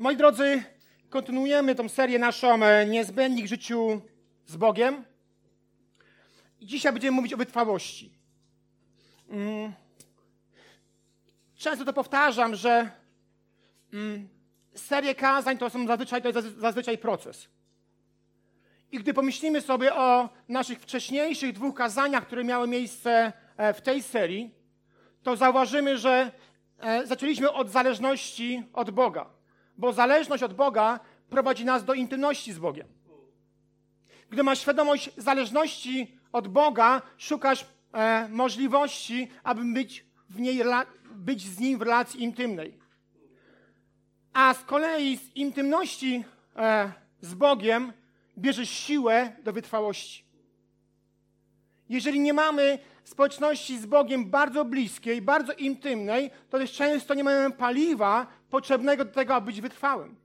Moi drodzy, kontynuujemy tą serię naszą e, Niezbędnik życiu z Bogiem. I dzisiaj będziemy mówić o wytrwałości. Mm. Często to powtarzam, że mm, serie kazań to są zazwyczaj, to jest zazwyczaj proces. I gdy pomyślimy sobie o naszych wcześniejszych dwóch kazaniach, które miały miejsce e, w tej serii, to zauważymy, że e, zaczęliśmy od zależności od Boga bo zależność od Boga prowadzi nas do intymności z Bogiem. Gdy masz świadomość zależności od Boga, szukasz e, możliwości, aby być, w niej, być z Nim w relacji intymnej. A z kolei z intymności e, z Bogiem bierzesz siłę do wytrwałości. Jeżeli nie mamy społeczności z Bogiem bardzo bliskiej, bardzo intymnej, to też często nie mamy paliwa potrzebnego do tego, aby być wytrwałym.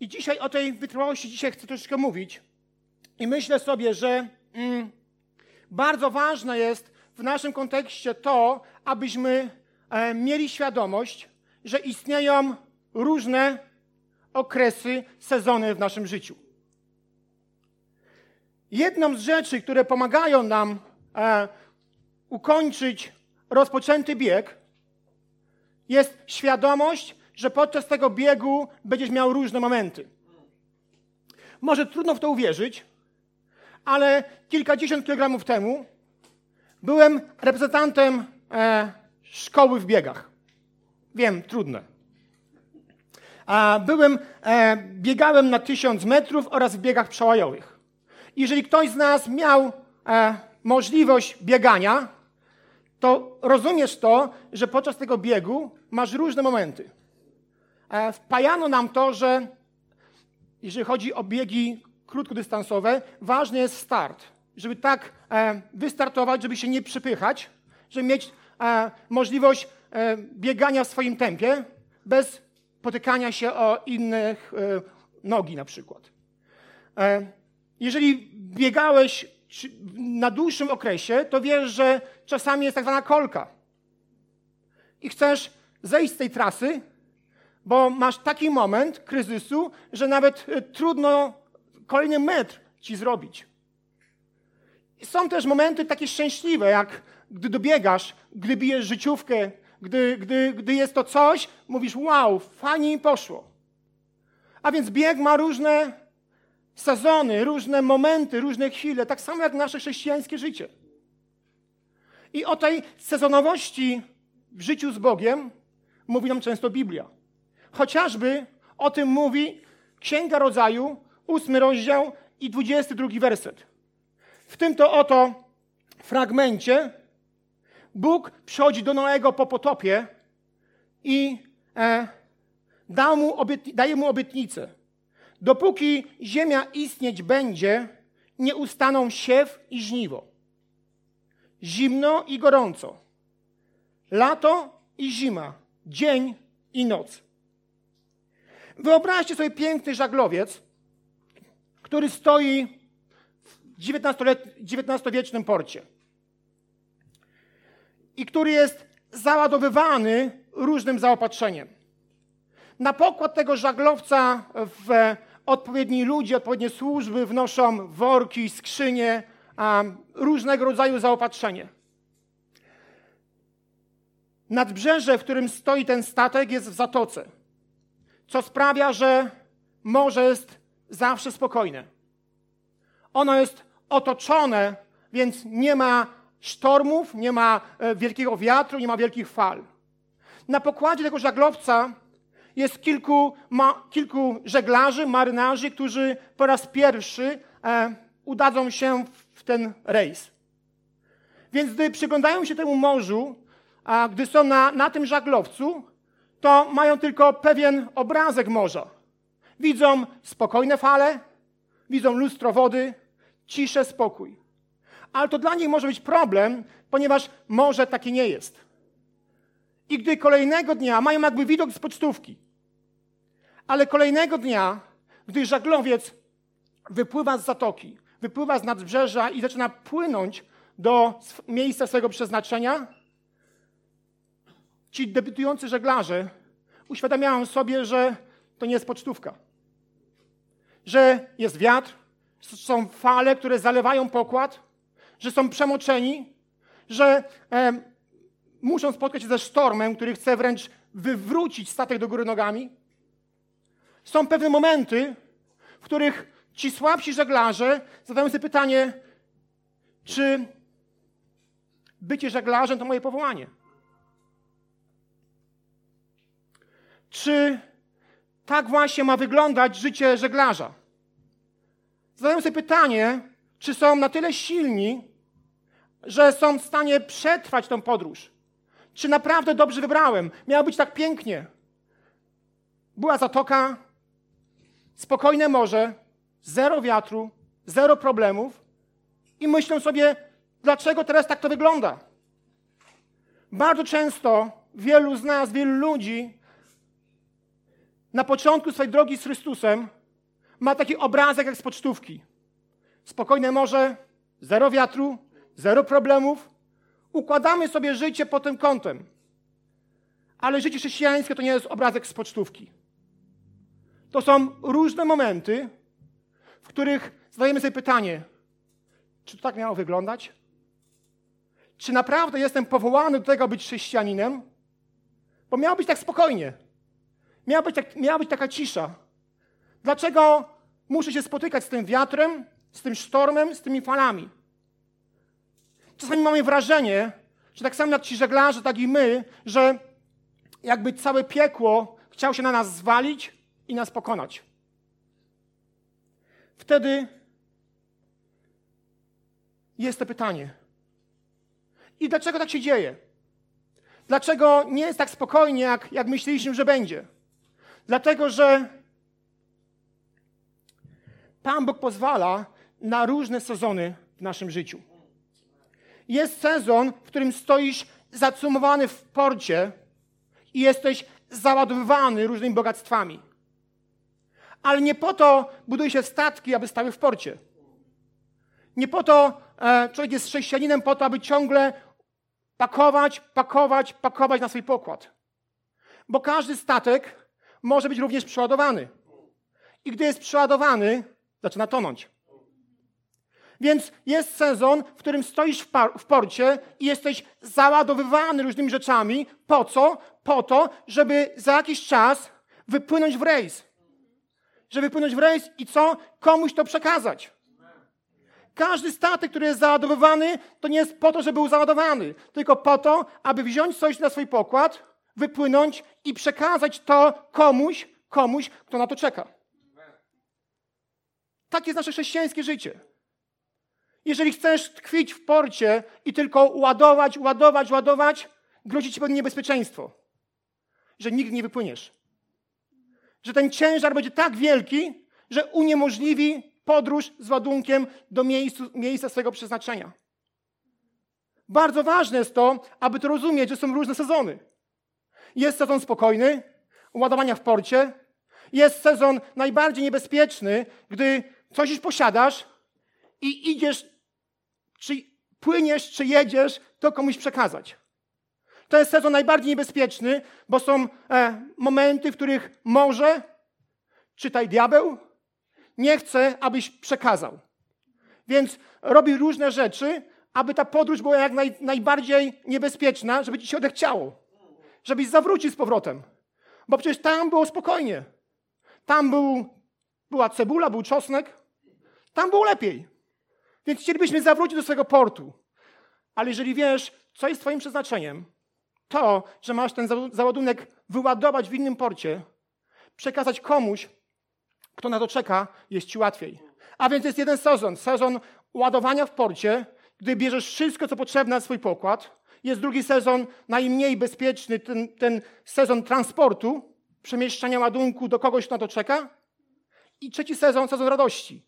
I dzisiaj o tej wytrwałości dzisiaj chcę troszeczkę mówić. I myślę sobie, że mm, bardzo ważne jest w naszym kontekście to, abyśmy e, mieli świadomość, że istnieją różne okresy, sezony w naszym życiu. Jedną z rzeczy, które pomagają nam e, ukończyć rozpoczęty bieg, jest świadomość, że podczas tego biegu będziesz miał różne momenty. Może trudno w to uwierzyć, ale kilkadziesiąt kilogramów temu byłem reprezentantem e, szkoły w biegach. Wiem, trudne. A byłem, e, biegałem na tysiąc metrów oraz w biegach przełajowych. Jeżeli ktoś z nas miał e, możliwość biegania, to rozumiesz to, że podczas tego biegu masz różne momenty. E, wpajano nam to, że jeżeli chodzi o biegi krótkodystansowe, ważny jest start. Żeby tak e, wystartować, żeby się nie przypychać, żeby mieć e, możliwość biegania w swoim tempie, bez potykania się o innych nogi na przykład. Jeżeli biegałeś na dłuższym okresie, to wiesz, że czasami jest tak zwana kolka. I chcesz zejść z tej trasy, bo masz taki moment kryzysu, że nawet e, trudno kolejny metr ci zrobić. I są też momenty takie szczęśliwe, jak gdy dobiegasz, gdy bijesz życiówkę, gdy, gdy, gdy jest to coś, mówisz wow, fajnie mi poszło. A więc bieg ma różne sezony, różne momenty, różne chwile, tak samo jak nasze chrześcijańskie życie. I o tej sezonowości w życiu z Bogiem mówi nam często Biblia. Chociażby o tym mówi Księga Rodzaju, ósmy rozdział i dwudziesty drugi werset. W tym to oto fragmencie Bóg przychodzi do Noego po potopie i e, da mu daje mu obietnicę. Dopóki ziemia istnieć będzie, nie ustaną siew i żniwo. Zimno i gorąco. Lato i zima. Dzień i noc. Wyobraźcie sobie piękny żaglowiec, który stoi w XIX-wiecznym porcie i który jest załadowywany różnym zaopatrzeniem. Na pokład tego żaglowca w odpowiedni ludzie, odpowiednie służby wnoszą worki, skrzynie, różnego rodzaju zaopatrzenie. Nadbrzeże, w którym stoi ten statek, jest w zatoce, co sprawia, że morze jest zawsze spokojne. Ono jest otoczone, więc nie ma sztormów, nie ma e, wielkiego wiatru, nie ma wielkich fal. Na pokładzie tego żaglowca jest kilku, ma, kilku żeglarzy, marynarzy, którzy po raz pierwszy e, udadzą się w, w ten rejs. Więc gdy przyglądają się temu morzu, a gdy są na, na tym żaglowcu, to mają tylko pewien obrazek morza. Widzą spokojne fale, widzą lustro wody, ciszę, spokój. Ale to dla nich może być problem, ponieważ morze takie nie jest. I gdy kolejnego dnia mają jakby widok z pocztówki, ale kolejnego dnia, gdy żaglowiec wypływa z zatoki, wypływa z nadbrzeża i zaczyna płynąć do miejsca swojego przeznaczenia, ci debiutujący żeglarze uświadamiają sobie, że to nie jest pocztówka. Że jest wiatr, są fale, które zalewają pokład, że są przemoczeni, że e, muszą spotkać się ze sztormem, który chce wręcz wywrócić statek do góry nogami. Są pewne momenty, w których ci słabsi żeglarze zadają sobie pytanie, czy bycie żeglarzem to moje powołanie? Czy tak właśnie ma wyglądać życie żeglarza? Zadają sobie pytanie, czy są na tyle silni, że są w stanie przetrwać tę podróż. Czy naprawdę dobrze wybrałem? Miało być tak pięknie. Była zatoka, spokojne morze, zero wiatru, zero problemów i myślę sobie, dlaczego teraz tak to wygląda. Bardzo często wielu z nas, wielu ludzi na początku swojej drogi z Chrystusem ma taki obrazek jak z pocztówki. Spokojne morze, zero wiatru, zero problemów. Układamy sobie życie pod tym kątem. Ale życie chrześcijańskie to nie jest obrazek z pocztówki. To są różne momenty, w których zadajemy sobie pytanie, czy to tak miało wyglądać? Czy naprawdę jestem powołany do tego, być chrześcijaninem? Bo miało być tak spokojnie. Miała być, tak, miała być taka cisza. Dlaczego muszę się spotykać z tym wiatrem, z tym sztormem, z tymi falami? Czasami mamy wrażenie, że tak samo jak ci żeglarze, tak i my, że jakby całe piekło chciał się na nas zwalić i nas pokonać. Wtedy jest to pytanie. I dlaczego tak się dzieje? Dlaczego nie jest tak spokojnie, jak, jak myśleliśmy, że będzie? Dlatego, że Pan Bóg pozwala na różne sezony w naszym życiu. Jest sezon, w którym stoisz zacumowany w porcie i jesteś załadowywany różnymi bogactwami. Ale nie po to buduje się statki, aby stały w porcie. Nie po to e, człowiek jest chrześcijaninem, po to, aby ciągle pakować, pakować, pakować na swój pokład. Bo każdy statek może być również przeładowany. I gdy jest przeładowany, zaczyna tonąć. Więc jest sezon, w którym stoisz w, w, porcie i jesteś załadowywany różnymi rzeczami. Po co? Po to, żeby za jakiś czas wypłynąć w rejs. Żeby wypłynąć w rejs i co? Komuś to przekazać. Każdy statek, który jest załadowywany, to nie jest po to, żeby był załadowany, tylko po to, aby wziąć coś na swój pokład, wypłynąć i przekazać to komuś, komuś, kto na to czeka. Tak jest nasze chrześcijańskie życie. Jeżeli chcesz tkwić w porcie i tylko ładować, ładować, ładować, grozi ci pewne niebezpieczeństwo, że nigdy nie wypłyniesz. Że ten ciężar będzie tak wielki, że uniemożliwi podróż z ładunkiem do miejscu, miejsca swojego przeznaczenia. Bardzo ważne jest to, aby to rozumieć, że są różne sezony. Jest sezon spokojny, ładowania w porcie. Jest sezon najbardziej niebezpieczny, gdy coś już posiadasz i idziesz, czy płyniesz, czy jedziesz, to komuś przekazać. To jest sezon najbardziej niebezpieczny, bo są e, momenty, w których może, czytaj diabeł, nie chce, abyś przekazał. Więc robi różne rzeczy, aby ta podróż była jak naj, najbardziej niebezpieczna, żeby ci się odechciało. Żebyś zawrócił z powrotem. Bo przecież tam było spokojnie. Tam był, była cebula, był czosnek. Tam było lepiej. Więc chcielibyśmy zawrócić do swojego portu. Ale jeżeli wiesz, co jest Twoim przeznaczeniem, to, że masz ten załadunek wyładować w innym porcie, przekazać komuś, kto na to czeka, jest ci łatwiej. A więc jest jeden sezon, sezon ładowania w porcie, gdy bierzesz wszystko, co potrzebne na swój pokład. Jest drugi sezon, najmniej bezpieczny, ten, ten sezon transportu, przemieszczania ładunku do kogoś, kto na to czeka. I trzeci sezon, sezon radości.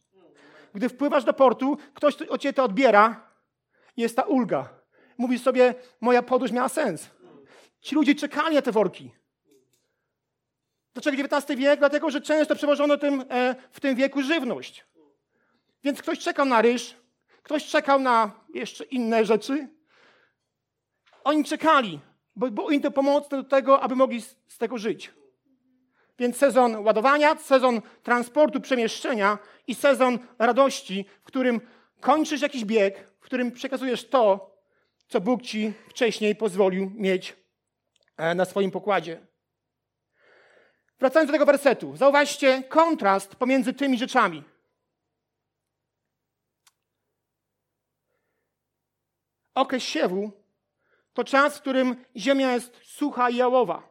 Gdy wpływasz do portu, ktoś od ciebie to odbiera, jest ta ulga. Mówisz sobie, moja podróż miała sens. Ci ludzie czekali na te worki. Dlaczego XIX wiek? Dlatego, że często przewożono tym, e, w tym wieku żywność. Więc ktoś czekał na ryż, ktoś czekał na jeszcze inne rzeczy. Oni czekali. bo, bo im to pomocne do tego, aby mogli z, z tego żyć. Więc sezon ładowania, sezon transportu, przemieszczenia i sezon radości, w którym kończysz jakiś bieg, w którym przekazujesz to, co Bóg ci wcześniej pozwolił mieć na swoim pokładzie. Wracając do tego wersetu, zauważcie kontrast pomiędzy tymi rzeczami. Okres siewu to czas, w którym ziemia jest sucha i jałowa.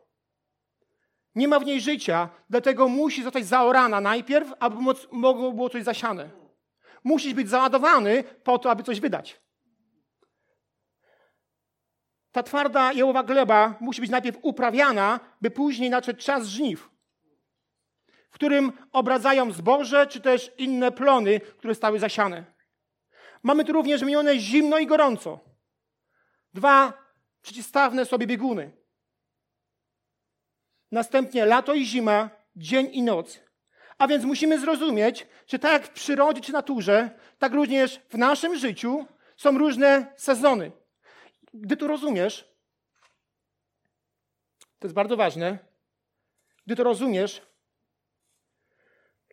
Nie ma w niej życia, dlatego musi zostać zaorana najpierw, aby mogło było coś zasiane. Musisz być załadowany po to, aby coś wydać. Ta twarda jałowa gleba musi być najpierw uprawiana, by później nadszedł czas żniw, w którym obradzają zboże czy też inne plony, które stały zasiane. Mamy tu również wymienione zimno i gorąco. Dwa przeciwstawne sobie bieguny. Następnie lato i zima, dzień i noc. A więc musimy zrozumieć, że tak jak w przyrodzie czy naturze, tak również w naszym życiu są różne sezony. Gdy to rozumiesz, to jest bardzo ważne, gdy to rozumiesz,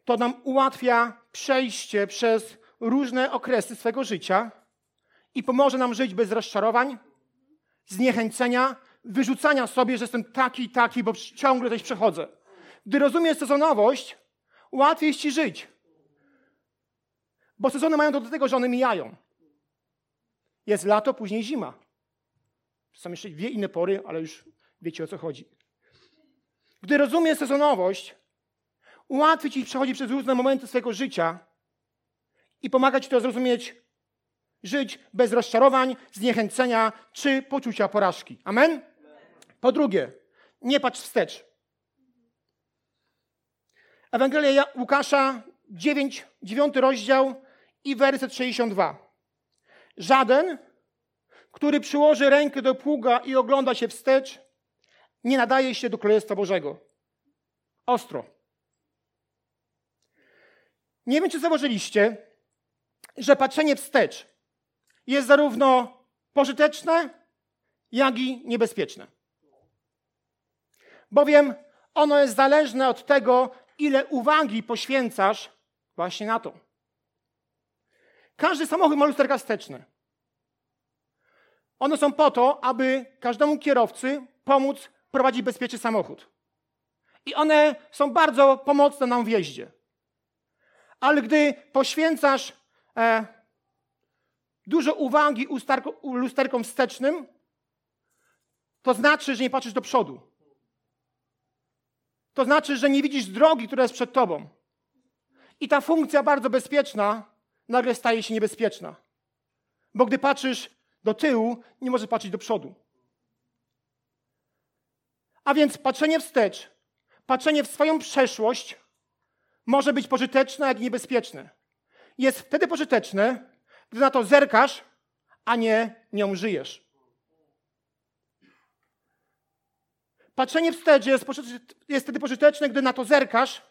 to nam ułatwia przejście przez różne okresy swego życia i pomoże nam żyć bez rozczarowań, zniechęcenia, wyrzucania sobie, że jestem taki, taki, bo ciągle coś przechodzę. Gdy rozumiesz sezonowość, łatwiej jest ci żyć. Bo sezony mają do tego, że one mijają. Jest lato, później zima. Są jeszcze dwie inne pory, ale już wiecie o co chodzi. Gdy rozumiesz sezonowość, łatwiej ci przechodzi przez różne momenty swojego życia i pomaga ci to zrozumieć żyć bez rozczarowań, zniechęcenia czy poczucia porażki. Amen? Po drugie, nie patrz wstecz. Ewangelia Łukasza, 9, 9 rozdział i werset 62. Żaden, który przyłoży rękę do pługa i ogląda się wstecz, nie nadaje się do Królestwa Bożego. Ostro. Nie wiem, czy zauważyliście, że patrzenie wstecz jest zarówno pożyteczne, jak i niebezpieczne. Bowiem ono jest zależne od tego, ile uwagi poświęcasz właśnie na to. Każdy samochód ma lusterka wsteczne. One są po to, aby każdemu kierowcy pomóc prowadzić bezpieczny samochód. I one są bardzo pomocne nam w jeździe. Ale gdy poświęcasz e, dużo uwagi lusterkom wstecznym, to znaczy, że nie patrzysz do przodu. To znaczy, że nie widzisz drogi, która jest przed tobą. I ta funkcja bardzo bezpieczna nagle staje się niebezpieczna. Bo gdy patrzysz do tyłu, nie możesz patrzeć do przodu. A więc patrzenie wstecz, patrzenie w swoją przeszłość może być pożyteczne, jak i niebezpieczne. Jest wtedy pożyteczne, gdy na to zerkasz, a nie nią żyjesz. Patrzenie wstecz jest, jest wtedy pożyteczne, gdy na to zerkasz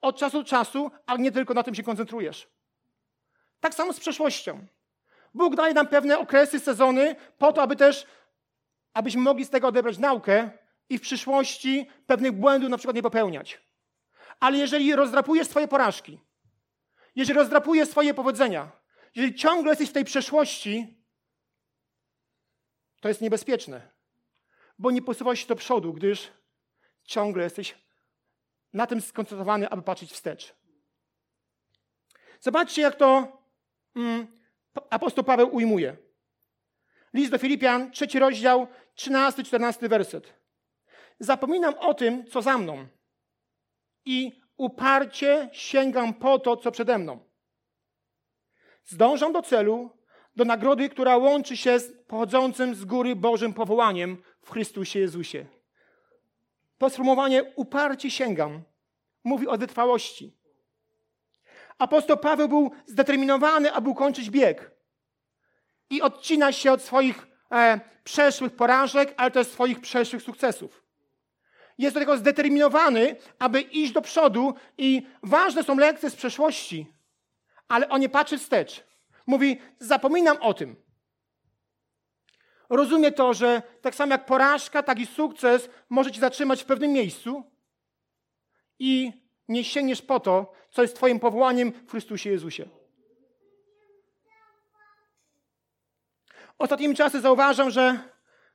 od czasu do czasu, a nie tylko na tym się koncentrujesz. Tak samo z przeszłością. Bóg daje nam pewne okresy, sezony, po to, aby też, abyśmy mogli z tego odebrać naukę i w przyszłości pewnych błędów na przykład nie popełniać. Ale jeżeli rozdrapujesz swoje porażki, jeżeli rozdrapujesz swoje powodzenia, jeżeli ciągle jesteś w tej przeszłości, to jest niebezpieczne, bo nie posuwasz się do przodu, gdyż ciągle jesteś na tym skoncentrowany, aby patrzeć wstecz. Zobaczcie, jak to mm, apostoł Paweł ujmuje. List do Filipian, trzeci rozdział, 13-14 werset. Zapominam o tym, co za mną i uparcie sięgam po to, co przede mną zdążam do celu, do nagrody, która łączy się z pochodzącym z góry Bożym powołaniem w Chrystusie Jezusie. To sformułowanie uparcie sięgam mówi o wytrwałości. Apostoł Paweł był zdeterminowany, aby ukończyć bieg i odcina się od swoich e, przeszłych porażek, ale też swoich przeszłych sukcesów. Jest do tego zdeterminowany, aby iść do przodu i ważne są lekcje z przeszłości, ale on nie patrzy wstecz. Mówi, zapominam o tym. rozumie to, że tak samo jak porażka, tak i sukces może cię zatrzymać w pewnym miejscu i nie sięgniesz po to, co jest Twoim powołaniem w Chrystusie Jezusie. Ostatnimi czasy zauważam, że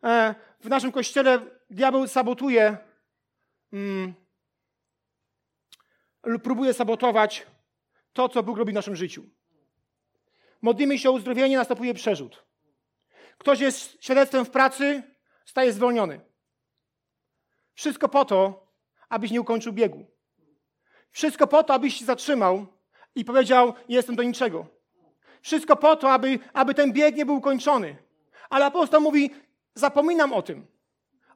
e, w naszym kościele diabeł sabotuje mm, lub próbuje sabotować to, co Bóg robi w naszym życiu. Modlimy się o uzdrowienie, następuje przerzut. Ktoś jest świadectwem w pracy, staje zwolniony. Wszystko po to, abyś nie ukończył biegu. Wszystko po to, abyś się zatrzymał i powiedział: Jestem do niczego. Wszystko po to, aby, aby ten bieg nie był ukończony. Ale apostoł mówi: Zapominam o tym.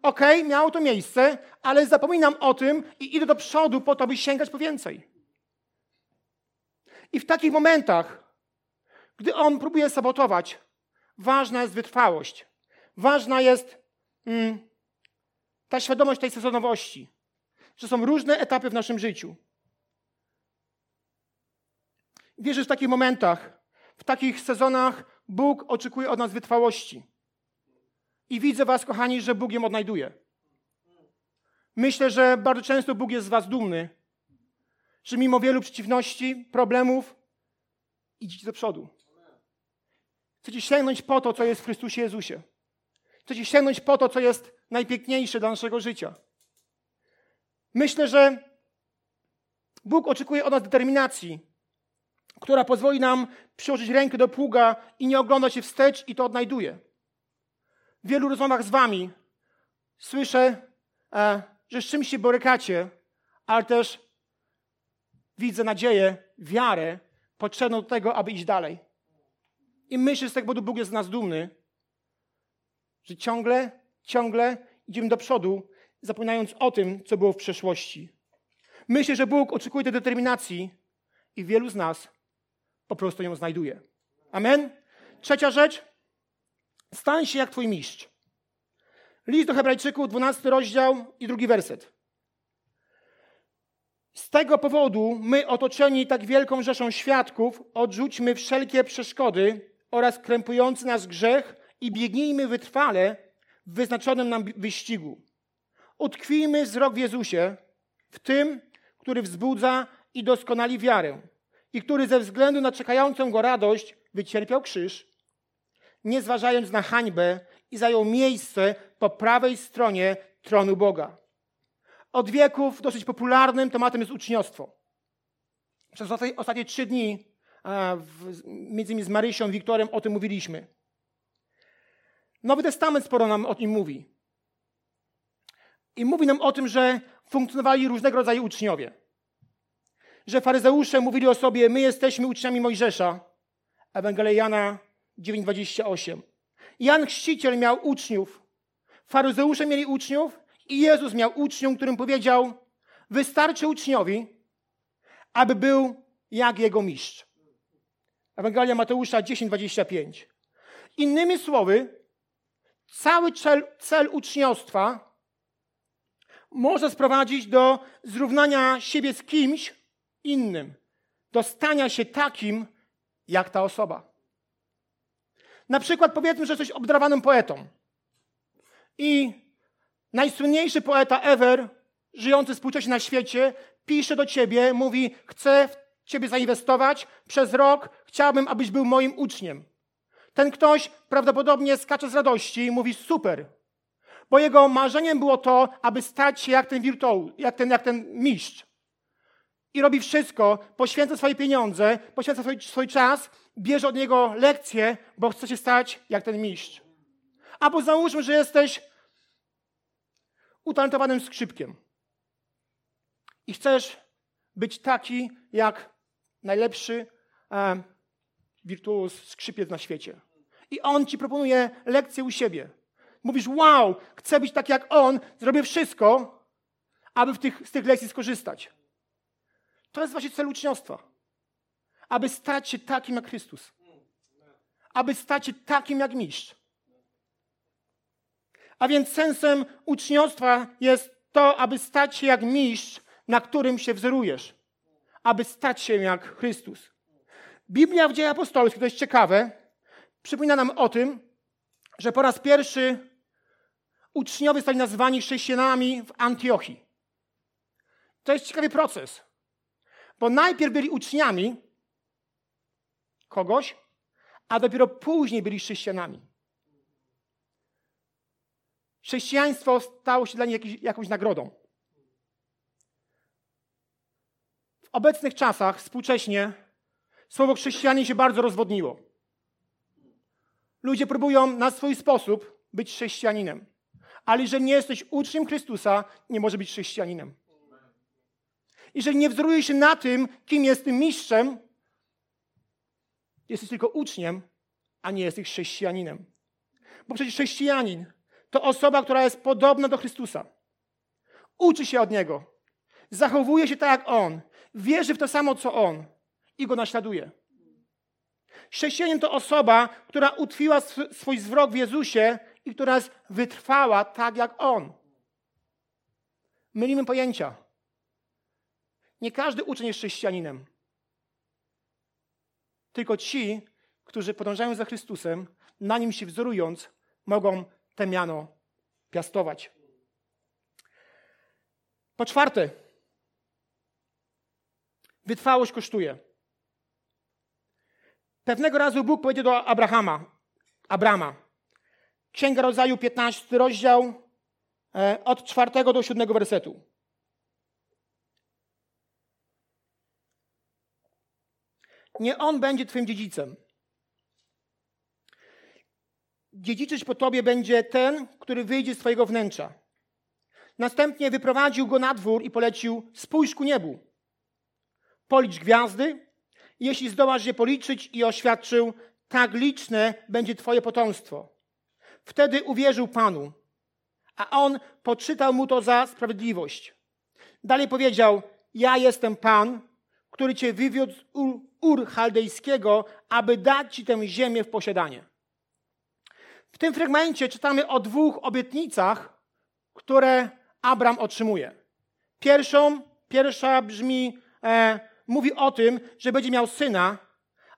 Okej, okay, miało to miejsce, ale zapominam o tym i idę do przodu po to, by sięgać po więcej. I w takich momentach, gdy on próbuje sabotować, ważna jest wytrwałość. Ważna jest mm, ta świadomość tej sezonowości, że są różne etapy w naszym życiu. Wierzę, w takich momentach, w takich sezonach Bóg oczekuje od nas wytrwałości. I widzę Was, kochani, że Bóg ją odnajduje. Myślę, że bardzo często Bóg jest z Was dumny, że mimo wielu przeciwności, problemów, idziecie do przodu. Chcecie sięgnąć po to, co jest w Chrystusie Jezusie. Chcecie sięgnąć po to, co jest najpiękniejsze dla naszego życia. Myślę, że Bóg oczekuje od nas determinacji, która pozwoli nam przyłożyć rękę do pługa i nie oglądać się wstecz i to odnajduje. W wielu rozmowach z wami słyszę, e, że z czymś się borykacie, ale też widzę nadzieję, wiarę potrzebną do tego, aby iść dalej. I myślę, że z tego powodu Bóg jest z nas dumny, że ciągle, ciągle idziemy do przodu, zapominając o tym, co było w przeszłości. Myślę, że Bóg oczekuje tej determinacji i wielu z nas po prostu ją znajduje. Amen? Trzecia rzecz. Stań się jak Twój mistrz. List do Hebrajczyków, 12 rozdział i drugi werset. Z tego powodu my, otoczeni tak wielką rzeszą świadków, odrzućmy wszelkie przeszkody oraz krępujący nas grzech i biegnijmy wytrwale w wyznaczonym nam wyścigu. Utkwijmy wzrok w Jezusie, w tym, który wzbudza i doskonali wiarę i który ze względu na czekającą go radość wycierpiał krzyż, nie zważając na hańbę i zajął miejsce po prawej stronie tronu Boga. Od wieków dosyć popularnym tematem jest uczniostwo. Przez ostatnie trzy dni, między innymi z Marysią, Wiktorem, o tym mówiliśmy. Nowy Testament sporo nam o tym mówi. I mówi nam o tym, że funkcjonowali różnego rodzaju uczniowie. Że faryzeusze mówili o sobie, my jesteśmy uczniami Mojżesza. Ewangelia Jana 9,28. Jan Chrzciciel miał uczniów. Faryzeusze mieli uczniów i Jezus miał uczniów, którym powiedział, wystarczy uczniowi, aby był jak jego mistrz. Ewangelia Mateusza 10,25. Innymi słowy, cały cel, cel uczniostwa może sprowadzić do zrównania siebie z kimś innym, do stania się takim, jak ta osoba. Na przykład powiedzmy, że jesteś obdarowanym poetą i najsłynniejszy poeta ever, żyjący współcześnie na świecie, pisze do ciebie, mówi, chcę w ciebie zainwestować przez rok, chciałbym, abyś był moim uczniem. Ten ktoś prawdopodobnie skacze z radości i mówi super, bo jego marzeniem było to, aby stać się jak ten wirtuał, jak ten, jak ten mistrz. I robi wszystko, poświęca swoje pieniądze, poświęca swój, swój czas, bierze od niego lekcje, bo chce się stać jak ten mistrz. Albo załóżmy, że jesteś utalentowanym skrzypkiem i chcesz być taki jak najlepszy e, skrzypiec na świecie. I on ci proponuje lekcję u siebie. Mówisz, wow, chcę być tak jak on, zrobię wszystko, aby tych, z tych lekcji skorzystać. To jest właśnie cel uczniostwa. Aby stać się takim jak Chrystus. Aby stać się takim jak mistrz. A więc sensem uczniostwa jest to, aby stać się jak mistrz, na którym się wzorujesz. Aby stać się jak Chrystus. Biblia w dziejach apostolskich, to jest ciekawe, przypomina nam o tym, że po raz pierwszy uczniowie zostali nazwani chrześcijanami w Antiochii. To jest ciekawy proces, bo najpierw byli uczniami kogoś, a dopiero później byli chrześcijanami. Chrześcijaństwo stało się dla nich jakiś, jakąś nagrodą. W obecnych czasach, współcześnie, słowo chrześcijanin się bardzo rozwodniło. Ludzie próbują na swój sposób być chrześcijaninem. Ale jeżeli nie jesteś uczniem Chrystusa, nie może być chrześcijaninem. Jeżeli nie wzorujesz się na tym, kim jest tym mistrzem, jesteś tylko uczniem, a nie jesteś chrześcijaninem. Bo przecież chrześcijanin to osoba, która jest podobna do Chrystusa. Uczy się od Niego. Zachowuje się tak jak On. Wierzy w to samo, co On. I Go naśladuje. Chrześcijanin to osoba, która utwiła swój zwrok w Jezusie i która jest wytrwała tak jak On. Mylimy pojęcia. Nie każdy uczeń jest chrześcijaninem. Tylko ci, którzy podążają za Chrystusem, na nim się wzorując, mogą te miano piastować. Po czwarte, wytrwałość kosztuje. Pewnego razu Bóg powiedział do Abrahama, Abrama, Księga Rodzaju, 15 rozdział, e, od 4 do 7 wersetu. Nie on będzie Twoim dziedzicem. Dziedziczyć po Tobie będzie ten, który wyjdzie z Twojego wnętrza. Następnie wyprowadził go na dwór i polecił: Spójrz ku niebu. Policz gwiazdy, jeśli zdołasz je policzyć, i oświadczył: Tak liczne będzie Twoje potomstwo. Wtedy uwierzył Panu, a on poczytał mu to za sprawiedliwość. Dalej powiedział: Ja jestem Pan, który cię wywiódł z Ur Chaldejskiego, aby dać ci tę ziemię w posiadanie. W tym fragmencie czytamy o dwóch obietnicach, które Abram otrzymuje. Pierwszą, pierwsza brzmi, e, mówi o tym, że będzie miał syna,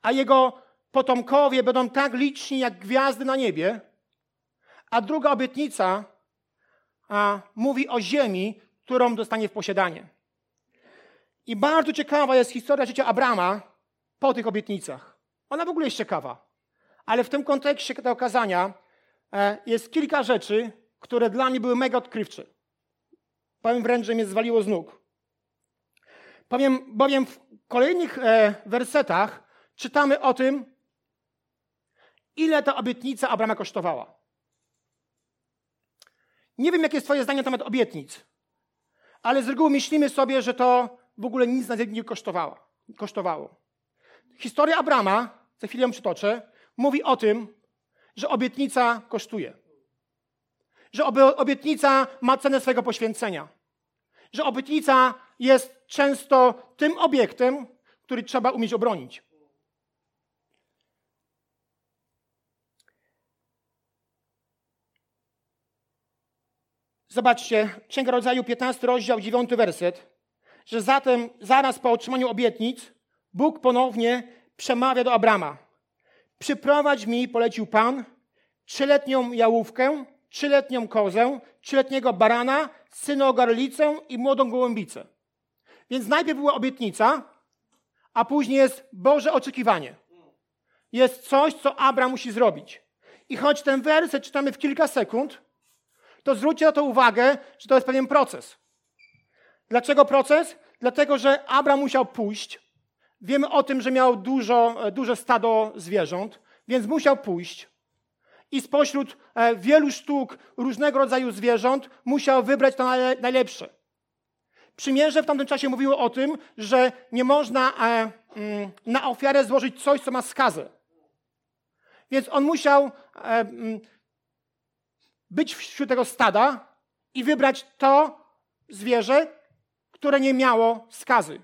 a jego potomkowie będą tak liczni jak gwiazdy na niebie. A druga obietnica a, mówi o ziemi, którą dostanie w posiadanie. I bardzo ciekawa jest historia życia Abrama po tych obietnicach. Ona w ogóle jest ciekawa. Ale w tym kontekście tego okazania e, jest kilka rzeczy, które dla mnie były mega odkrywcze. Powiem wręcz, że mnie zwaliło z nóg. Powiem, bowiem w kolejnych e, wersetach czytamy o tym, ile ta obietnica Abrama kosztowała. Nie wiem, jakie jest Twoje zdanie na temat obietnic, ale z reguły myślimy sobie, że to w ogóle nic nas nie kosztowało. kosztowało. Historia Abrama, za chwilę ją przytoczę, mówi o tym, że obietnica kosztuje. Że obietnica ma cenę swojego poświęcenia. Że obietnica jest często tym obiektem, który trzeba umieć obronić. Zobaczcie, Księga Rodzaju, 15 rozdział, 9 werset, że zatem zaraz po otrzymaniu obietnic Bóg ponownie przemawia do Abrama. Przyprowadź mi, polecił Pan, trzyletnią jałówkę, trzyletnią kozę, trzyletniego barana, synogarlicę i młodą gołębicę. Więc najpierw była obietnica, a później jest Boże oczekiwanie. Jest coś, co Abraham musi zrobić. I choć ten werset czytamy w kilka sekund, to zwróćcie na to uwagę, że to jest pewien proces. Dlaczego proces? Dlatego, że Abraham musiał pójść. Wiemy o tym, że miał dużo, e, duże stado zwierząt, więc musiał pójść. I spośród e, wielu sztuk różnego rodzaju zwierząt musiał wybrać to najlepsze. Przymierze w tamtym czasie mówiło o tym, że nie można e, mm, na ofiarę złożyć coś, co ma skazę. Więc on musiał mm, być wśród tego stada i wybrać to zwierzę, które nie miało skazy.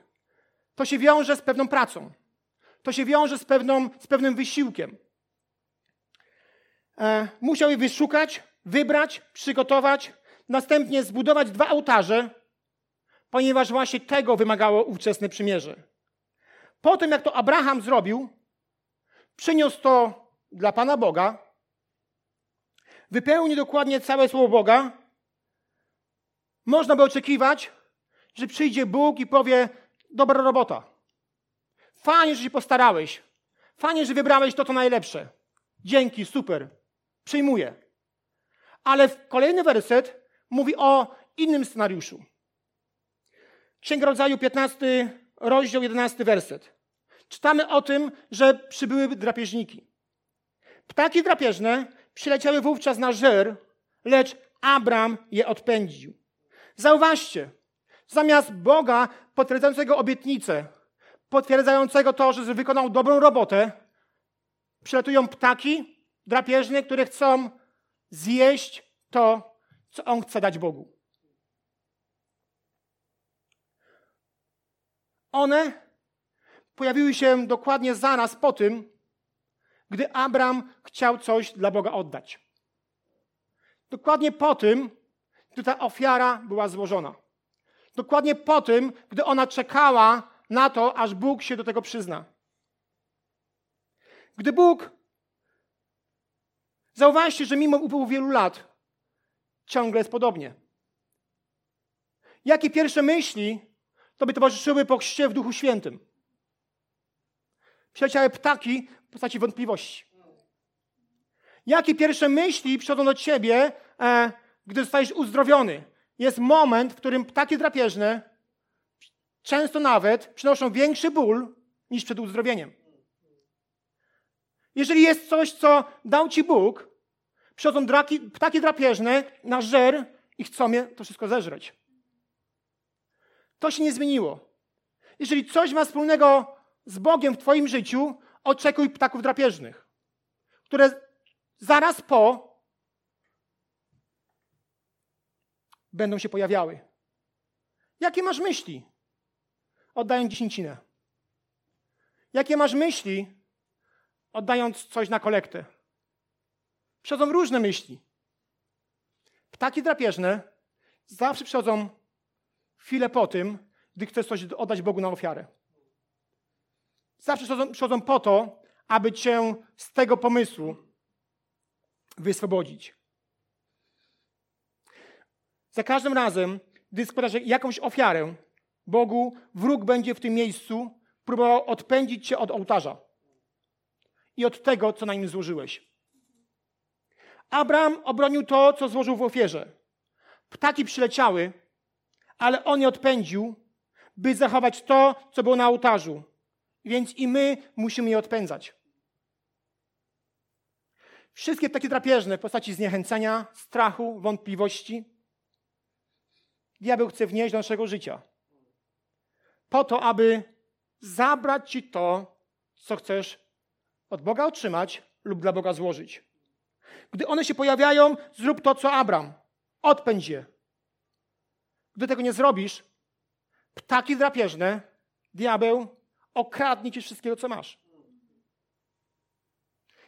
To się wiąże z pewną pracą. To się wiąże z, pewną, z pewnym wysiłkiem. E, musiał je wyszukać, wybrać, przygotować, następnie zbudować dwa ołtarze, ponieważ właśnie tego wymagało ówczesne przymierze. Po tym, jak to Abraham zrobił, przyniósł to dla Pana Boga, wypełni dokładnie całe słowo Boga, można by oczekiwać, że przyjdzie Bóg i powie: Dobra robota. Fajnie, że się postarałeś. Fajnie, że wybrałeś to, co najlepsze. Dzięki, super. Przyjmuję. Ale kolejny werset mówi o innym scenariuszu. Księga Rodzaju, 15 rozdział, 11 werset. Czytamy o tym, że przybyły drapieżniki. Ptaki drapieżne przyleciały wówczas na żer, lecz Abram je odpędził. Zauważcie, zamiast Boga potwierdzającego obietnicę, potwierdzającego to, że wykonał dobrą robotę, przylatują ptaki drapieżne, które chcą zjeść to, co On chce dać Bogu. One pojawiły się dokładnie zaraz po tym, gdy Abram chciał coś dla Boga oddać. Dokładnie po tym, gdy ta ofiara była złożona. Dokładnie po tym, gdy ona czekała na to, aż Bóg się do tego przyzna. Gdy Bóg, zauważcie, że mimo upływu wielu lat, ciągle jest podobnie. Jakie pierwsze myśli to by towarzyszyły po chrzcie w Duchu Świętym? Przyleciały ptaki w postaci wątpliwości. Jakie pierwsze myśli przychodzą do ciebie, e, gdy zostajesz uzdrowiony? Jest moment, w którym ptaki drapieżne często nawet przynoszą większy ból niż przed uzdrowieniem. Jeżeli jest coś, co dał ci Bóg, przychodzą draki, ptaki drapieżne na żer i chcą je to wszystko zeżreć. To się nie zmieniło. Jeżeli coś ma wspólnego z Bogiem w Twoim życiu, oczekuj ptaków drapieżnych, które zaraz po będą się pojawiały. Jakie masz myśli? Oddając dziesięcinę. Jakie masz myśli, oddając coś na kolektę? Przychodzą różne myśli. Ptaki drapieżne zawsze przychodzą chwilę po tym, gdy chcesz coś oddać Bogu na ofiarę. Zawsze przychodzą, przychodzą po to, aby cię z tego pomysłu wyswobodzić. Za każdym razem, gdy składasz jakąś ofiarę Bogu, wróg będzie w tym miejscu próbował odpędzić cię od ołtarza i od tego, co na nim złożyłeś. Abraham obronił to, co złożył w ofierze. Ptaki przyleciały, ale on je odpędził, by zachować to, co było na ołtarzu. Więc i my musimy je odpędzać. Wszystkie takie drapieżne w postaci zniechęcenia, strachu, wątpliwości diabeł chce wnieść do naszego życia. Po to, aby zabrać ci to, co chcesz od Boga otrzymać lub dla Boga złożyć. Gdy one się pojawiają, zrób to, co Abram. Odpędź je. Gdy tego nie zrobisz, ptaki drapieżne, diabeł okradnie cię wszystkiego, co masz.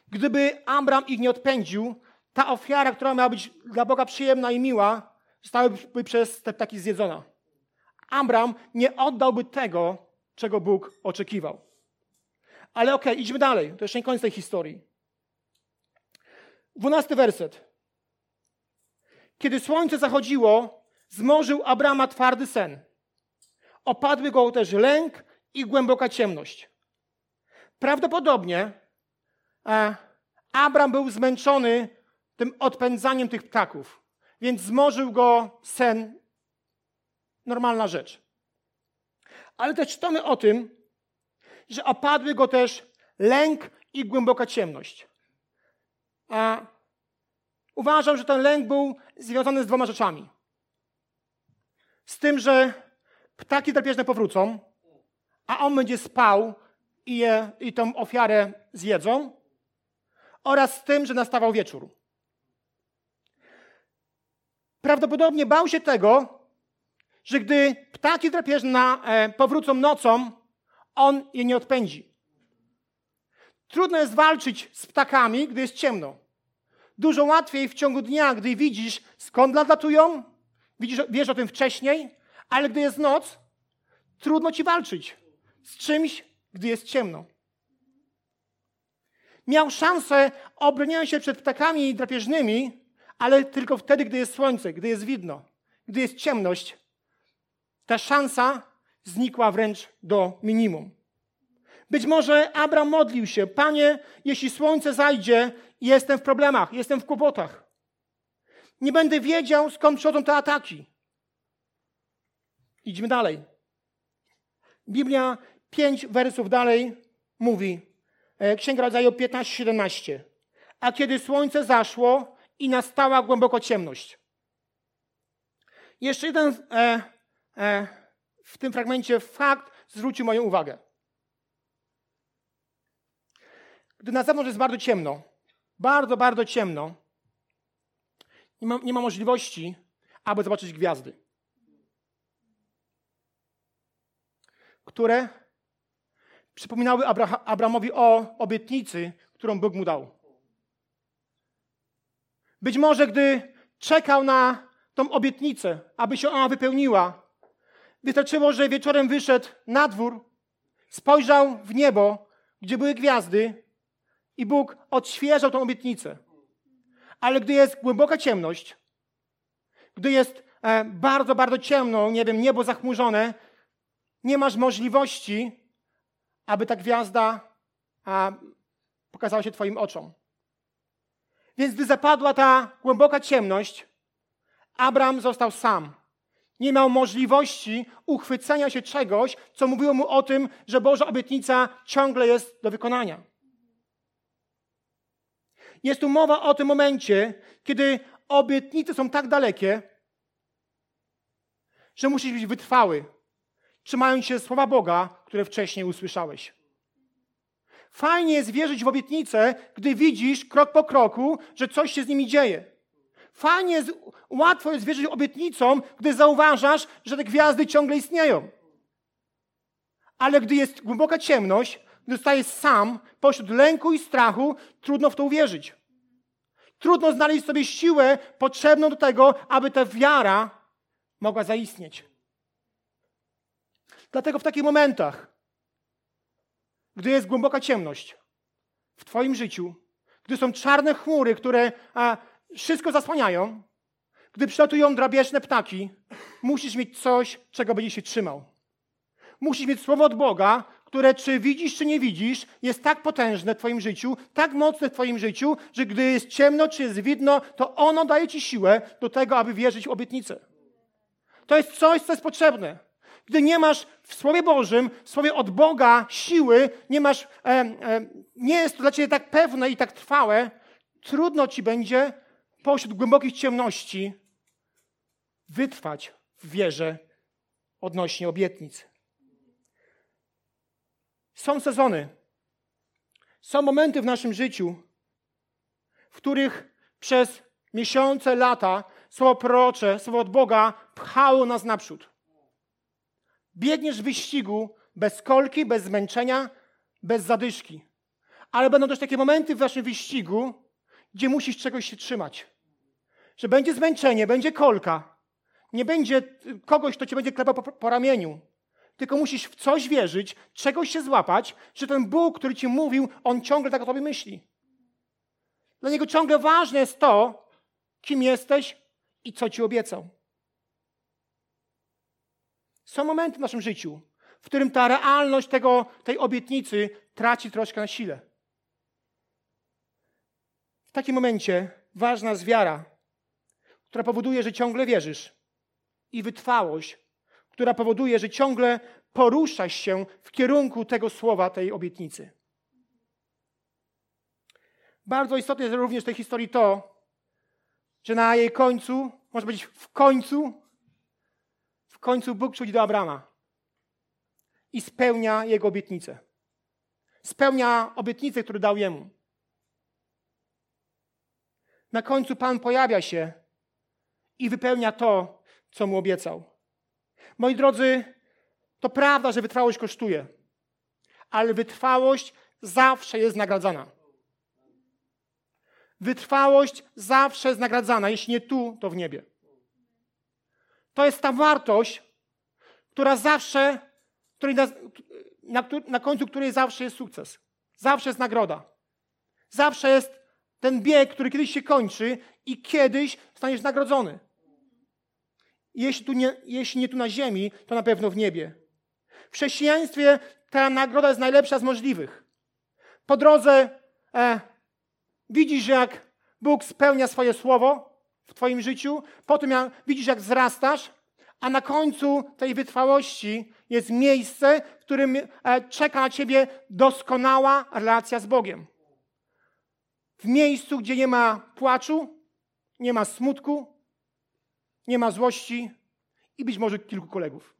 Gdyby Abram ich nie odpędził, ta ofiara, która miała być dla Boga przyjemna i miła, zostałaby przez te ptaki zjedzona. Abram nie oddałby tego, czego Bóg oczekiwał. Ale okej, okay, idźmy dalej. To jeszcze nie koniec tej historii. Dwunasty werset. Kiedy słońce zachodziło, zmorzył Abrama twardy sen. Opadły go też lęk i głęboka ciemność. Prawdopodobnie e, Abram był zmęczony tym odpędzaniem tych ptaków, więc zmorzył go sen. Normalna rzecz. Ale też czytamy o tym, że opadły go też lęk i głęboka ciemność. A uważam, że ten lęk był związany z dwoma rzeczami. Z tym, że ptaki drapieżne powrócą, a on będzie spał i, je, i tą ofiarę zjedzą, oraz z tym, że nastawał wieczór. Prawdopodobnie bał się tego, że gdy ptaki drapieżne e, powrócą nocą, on je nie odpędzi. Trudno jest walczyć z ptakami, gdy jest ciemno. Dużo łatwiej w ciągu dnia, gdy widzisz, skąd latują, widzisz, wiesz o tym wcześniej, ale gdy jest noc, trudno ci walczyć z czymś, gdy jest ciemno. Miał szansę obronienia się przed ptakami drapieżnymi, Ale tylko wtedy, gdy jest słońce, gdy jest widno, gdy jest ciemność, ta szansa znikła wręcz do minimum. Być może Abraham modlił się, Panie, jeśli słońce zajdzie, jestem w problemach, jestem w kłopotach. Nie będę wiedział, skąd przychodzą te ataki. Idźmy dalej. Biblia pięć wersów dalej mówi, e, Księga Rodzaju 15-17. A kiedy słońce zaszło i nastała głęboko ciemność. Jeszcze jeden e, e, w tym fragmencie fakt zwrócił moją uwagę. Gdy na zewnątrz jest bardzo ciemno, bardzo, bardzo ciemno, nie ma, nie ma możliwości, aby zobaczyć gwiazdy, które przypominały Abra Abramowi o obietnicy, którą Bóg mu dał. Być może, gdy czekał na tą obietnicę, aby się ona wypełniła, wystarczyło, że wieczorem wyszedł na dwór, spojrzał w niebo, gdzie były gwiazdy i Bóg odświeżał tą obietnicę. Ale gdy jest głęboka ciemność, gdy jest e, bardzo, bardzo ciemno, nie wiem, niebo zachmurzone, nie masz możliwości, aby ta gwiazda pokazała się Twoim oczom. Więc gdy zapadła ta głęboka ciemność, Abraham został sam. Nie miał możliwości uchwycenia się czegoś, co mówiło mu o tym, że Boża obietnica ciągle jest do wykonania. Jest tu mowa o tym momencie, kiedy obietnice są tak dalekie, że musisz być wytrwały, trzymając się słowa Boga, które wcześniej usłyszałeś. Fajnie jest wierzyć w obietnicę, gdy widzisz krok po kroku, że coś się z nimi dzieje. Fajnie jest, łatwo jest wierzyć obietnicom, gdy zauważasz, że te gwiazdy ciągle istnieją. Ale gdy jest głęboka ciemność, gdy zostajesz sam, pośród lęku i strachu, trudno w to uwierzyć. Trudno znaleźć sobie siłę potrzebną do tego, aby ta wiara mogła zaistnieć. Dlatego w takich momentach, gdy jest głęboka ciemność w Twoim życiu, gdy są czarne chmury, które a, wszystko zasłaniają, gdy przylatują drapieżne ptaki, musisz mieć coś, czego będziesz się trzymał. Musisz mieć słowo od Boga, które czy widzisz, czy nie widzisz, jest tak potężne w Twoim życiu, tak mocne w Twoim życiu, że gdy jest ciemno, czy jest widno, to ono daje Ci siłę do tego, aby wierzyć w obietnicę. To jest coś, co jest potrzebne. Gdy nie masz w Słowie Bożym, w Słowie od Boga siły, nie masz, e, e, nie jest to dla Ciebie tak pewne i tak trwałe, trudno Ci będzie pośród głębokich ciemności wytrwać w wierze odnośnie obietnic. Są sezony, są momenty w naszym życiu, w których przez miesiące, lata słowo prorocze, słowo od Boga pchało nas naprzód. Biegniesz w wyścigu bez kolki, bez zmęczenia, bez zadyszki. Ale będą też takie momenty w waszym wyścigu, gdzie musisz czegoś się trzymać. Że będzie zmęczenie, będzie kolka. Nie będzie kogoś, kto cię będzie klepał po, po ramieniu. Tylko musisz w coś wierzyć, czegoś się złapać, że ten Bóg, który ci mówił, on ciągle tak o tobie myśli. Dla niego ciągle ważne jest to, kim jesteś i co ci obiecał. Są momenty w naszym życiu, w którym ta realność tego, tej obietnicy traci troszkę na sile. W takim momencie ważna jest wiara, która powoduje, że ciągle wierzysz, i wytrwałość, która powoduje, że ciągle poruszasz się w kierunku tego słowa, tej obietnicy. Bardzo istotne jest również w tej historii to, że na jej końcu, można powiedzieć w końcu, końcu Bóg przychodzi do Abrama i spełnia jego obietnicę. Spełnia obietnicę, którą dał jemu. Na końcu Pan pojawia się i wypełnia to, co mu obiecał. Moi drodzy, to prawda, że wytrwałość kosztuje, ale wytrwałość zawsze jest nagradzana. Wytrwałość zawsze jest nagradzana, jeśli nie tu, to w niebie. To jest ta wartość, która zawsze, której na, na, na końcu której zawsze jest sukces. Zawsze jest nagroda. Zawsze jest ten bieg, który kiedyś się kończy i kiedyś zostaniesz nagrodzony. Jeśli, tu nie, jeśli nie tu na ziemi, to na pewno w niebie. W chrześcijaństwie ta nagroda jest najlepsza z możliwych. Po drodze e, widzisz, jak Bóg spełnia swoje słowo w Twoim życiu, potem jak, widzisz, jak wzrastasz, a na końcu tej wytrwałości jest miejsce, w którym e, czeka na Ciebie doskonała relacja z Bogiem. W miejscu, gdzie nie ma płaczu, nie ma smutku, nie ma złości i być może kilku kolegów.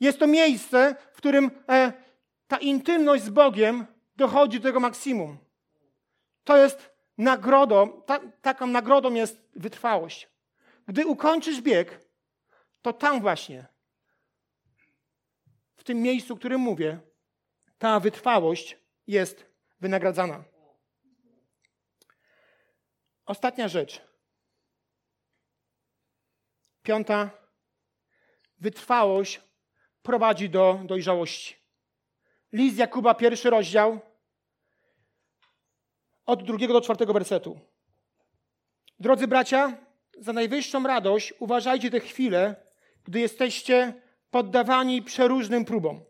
Jest to miejsce, w którym e, ta intymność z Bogiem dochodzi do tego maksimum. To jest nagrodą, ta, taką nagrodą jest wytrwałość. Gdy ukończysz bieg, to tam właśnie, w tym miejscu, o którym mówię, ta wytrwałość jest wynagradzana. Ostatnia rzecz. Piąta. Wytrwałość prowadzi do dojrzałości. List Jakuba, pierwszy rozdział, od drugiego do czwartego wersetu. Drodzy bracia, za najwyższą radość uważajcie te chwile, gdy jesteście poddawani przeróżnym próbom.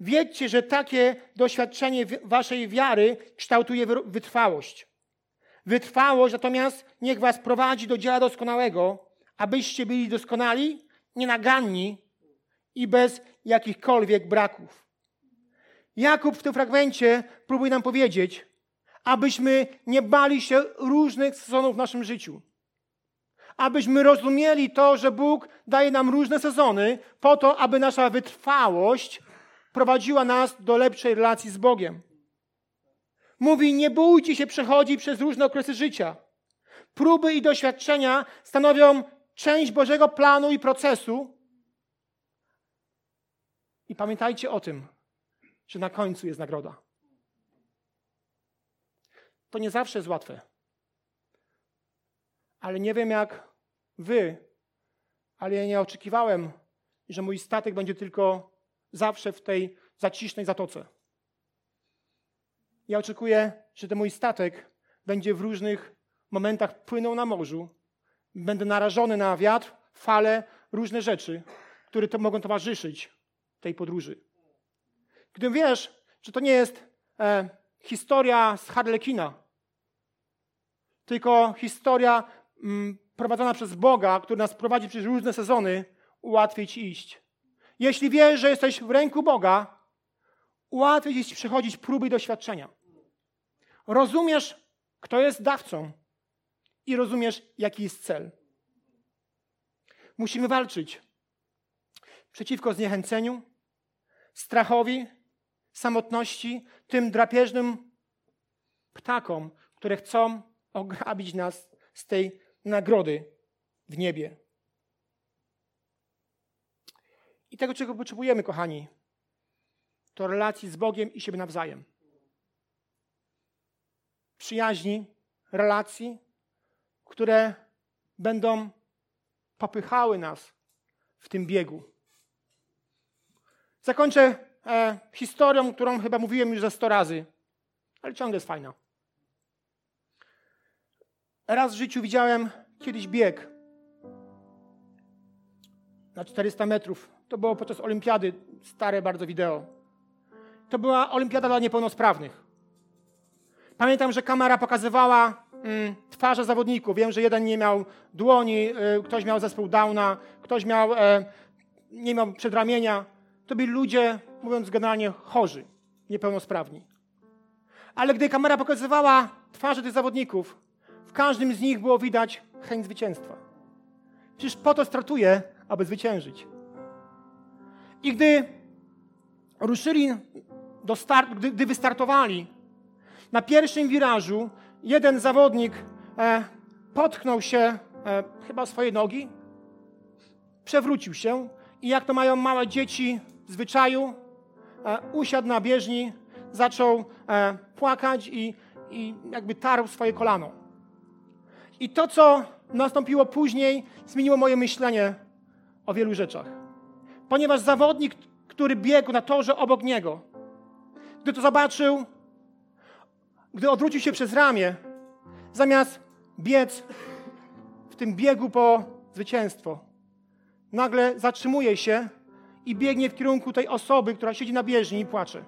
Wiedzcie, że takie doświadczenie waszej wiary kształtuje wytrwałość. Wytrwałość natomiast niech was prowadzi do dzieła doskonałego, abyście byli doskonali, nienaganni i bez jakichkolwiek braków. Jakub w tym fragmencie próbuje nam powiedzieć, abyśmy nie bali się różnych sezonów w naszym życiu. Abyśmy rozumieli to, że Bóg daje nam różne sezony, po to, aby nasza wytrwałość prowadziła nas do lepszej relacji z Bogiem. Mówi: Nie bójcie się przechodzić przez różne okresy życia. Próby i doświadczenia stanowią część Bożego planu i procesu. I pamiętajcie o tym, że na końcu jest nagroda. To nie zawsze jest łatwe. Ale nie wiem jak wy, ale ja nie oczekiwałem, że mój statek będzie tylko zawsze w tej zacisznej zatoce. Ja oczekuję, że ten mój statek będzie w różnych momentach płynął na morzu. Będę narażony na wiatr, fale, różne rzeczy, które to mogą towarzyszyć tej podróży. Gdy wiesz, że to nie jest e, historia z Harlekina, tylko historia mm, prowadzona przez Boga, który nas prowadzi przez różne sezony, ułatwię Ci iść. Jeśli wiesz, że jesteś w ręku Boga, łatwiej Ci przechodzić próby i doświadczenia. Rozumiesz, kto jest dawcą i rozumiesz, jaki jest cel. Musimy walczyć przeciwko zniechęceniu, strachowi, samotności, tym drapieżnym ptakom, które chcą ograbić nas z tej nagrody w niebie. I tego, czego potrzebujemy, kochani, to relacji z Bogiem i siebie nawzajem. Przyjaźni, relacji, które będą popychały nas w tym biegu. Zakończę e, historią, którą chyba mówiłem już ze sto razy, ale ciągle jest fajna. Raz w życiu widziałem kiedyś bieg na 400 metrów. To było podczas olimpiady, stare bardzo wideo. To była olimpiada dla niepełnosprawnych. Pamiętam, że kamera pokazywała mm, twarze zawodników. Wiem, że jeden nie miał dłoni, y, ktoś miał zespół Downa, ktoś miał, e, nie miał przedramienia. To byli ludzie, mówiąc generalnie, chorzy, niepełnosprawni. Ale gdy kamera pokazywała twarze tych zawodników, w każdym z nich było widać chęć zwycięstwa. Przecież po to startuje, aby zwyciężyć. I gdy ruszyli do startu, gdy, gdy wystartowali, na pierwszym wirażu jeden zawodnik e, potknął się e, chyba swoje nogi, przewrócił się i jak to mają małe dzieci zwyczaju, e, usiadł na bieżni, zaczął e, płakać i, i jakby tarł swoje kolano. I to, co nastąpiło później, zmieniło moje myślenie o wielu rzeczach. Ponieważ zawodnik, który biegł na torze obok niego, gdy to zobaczył, gdy odwrócił się przez ramię, Zamiast biec w tym biegu po zwycięstwo, nagle zatrzymuje się i biegnie w kierunku tej osoby, która siedzi na bieżni i płacze.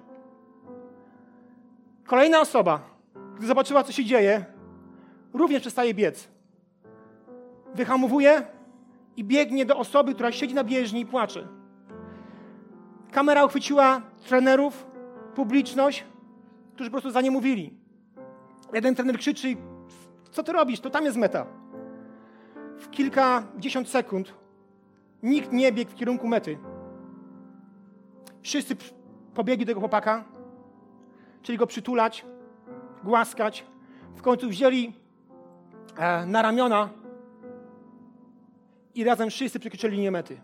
Kolejna osoba, gdy zobaczyła, co się dzieje, również przestaje biec. Wyhamowuje i biegnie do osoby, która siedzi na bieżni i płacze. Kamera uchwyciła trenerów, publiczność, którzy po prostu za nie mówili. Jeden trener krzyczy, co ty robisz? To tam jest meta. W kilkadziesiąt sekund nikt nie biegł w kierunku mety. Wszyscy pobiegli do tego chłopaka, czyli go przytulać, głaskać. W końcu wzięli e, na ramiona i razem wszyscy przekroczyli linię mety.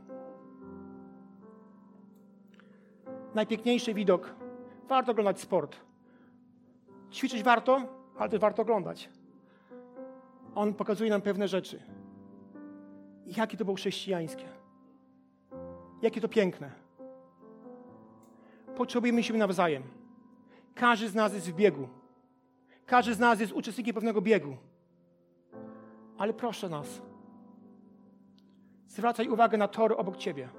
Najpiękniejszy widok. Warto oglądać sport. Ćwiczyć warto, ale też warto oglądać. On pokazuje nam pewne rzeczy. Jakie to było chrześcijańskie. Jakie to piękne. Potrzebujemy siebie nawzajem. Każdy z nas jest w biegu. Każdy z nas jest uczestnikiem pewnego biegu. Ale proszę nas, zwracaj uwagę na tory obok ciebie.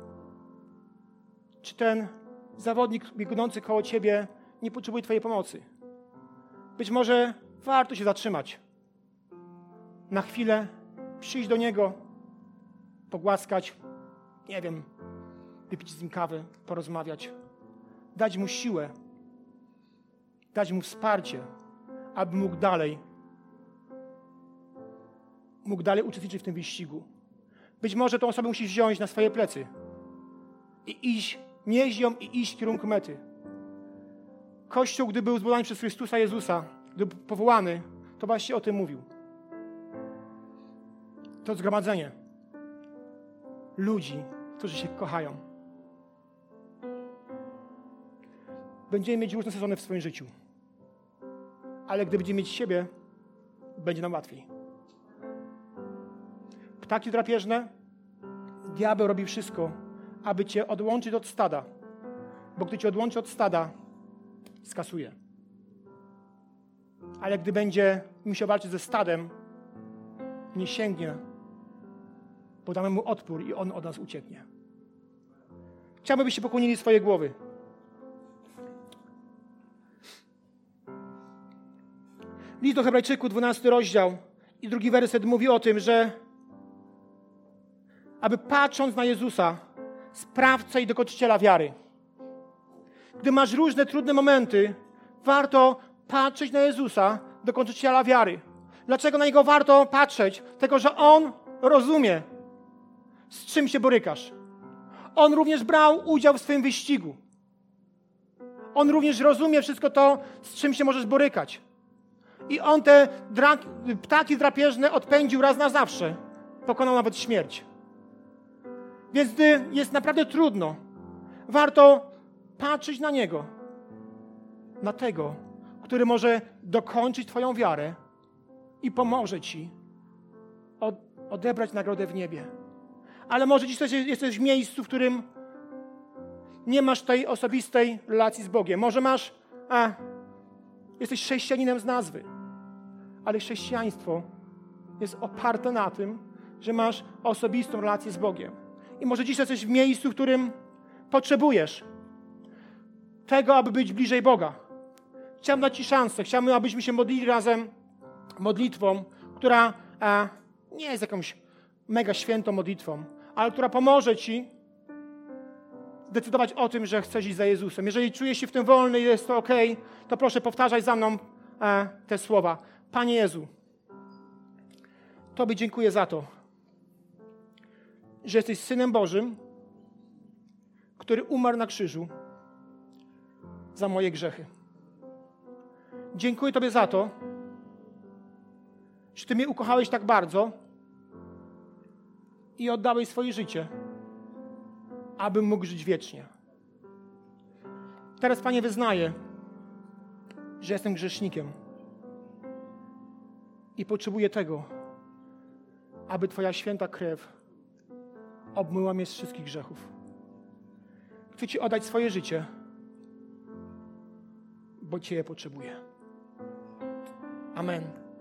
Czy ten zawodnik biegnący koło ciebie nie potrzebuje Twojej pomocy? Być może warto się zatrzymać. Na chwilę przyjść do niego, pogłaskać, nie wiem, wypić z nim kawę, porozmawiać, dać mu siłę, dać mu wsparcie, aby mógł dalej, mógł dalej uczestniczyć w tym wyścigu. Być może tą osobę musisz wziąć na swoje plecy i iść, nieść ją i iść w kierunku mety. Kościół, gdy był zbudowany przez Chrystusa Jezusa, gdy był powołany, to właśnie o tym mówił. To zgromadzenie ludzi, którzy się kochają. Będziemy mieć różne sezony w swoim życiu. Ale gdy będziemy mieć siebie, będzie nam łatwiej. Ptaki drapieżne, diabeł robi wszystko, aby cię odłączyć od stada. Bo gdy cię odłączy od stada, skasuje. Ale gdy będzie musiał walczyć ze stadem, nie sięgnie, podamy mu odpór i on od nas ucieknie. Chciałbym, byście pokłonili swoje głowy. List do Hebrajczyków, 12 rozdział i drugi werset mówi o tym, że aby patrząc na Jezusa, sprawcę i dokończyciela wiary. Gdy masz różne trudne momenty, warto patrzeć na Jezusa, dokończyciela wiary. Dlaczego na Niego warto patrzeć? Tego, że On rozumie, z czym się borykasz. On również brał udział w swoim wyścigu. On również rozumie wszystko to, z czym się możesz borykać. I on te ptaki drapieżne odpędził raz na zawsze. Pokonał nawet śmierć. Więc gdy jest naprawdę trudno, warto patrzeć na Niego. Na tego, który może dokończyć Twoją wiarę i pomoże Ci odebrać nagrodę w niebie. Ale może dziś jesteś w miejscu, w którym nie masz tej osobistej relacji z Bogiem. Może masz, a, jesteś chrześcijaninem z nazwy, ale chrześcijaństwo jest oparte na tym, że masz osobistą relację z Bogiem. I może dziś jesteś w miejscu, w którym potrzebujesz tego, aby być bliżej Boga. Chciałbym dać Ci szansę. Chciałbym, abyśmy się modlili razem modlitwą, która e, nie jest jakąś mega świętą modlitwą, ale która pomoże Ci decydować o tym, że chcesz iść za Jezusem. Jeżeli czujesz się w tym wolny i jest to ok, to proszę powtarzaj za mną e, te słowa. Panie Jezu, Tobie dziękuję za to, że jesteś Synem Bożym, który umarł na krzyżu za moje grzechy. Dziękuję Tobie za to, że Ty mnie ukochałeś tak bardzo i oddałeś swoje życie, abym mógł żyć wiecznie. Teraz, Panie, wyznaję, że jestem grzesznikiem i potrzebuję tego, aby Twoja święta krew obmyła mnie z wszystkich grzechów. Chcę Ci oddać swoje życie, bo Cię potrzebuję. Amen.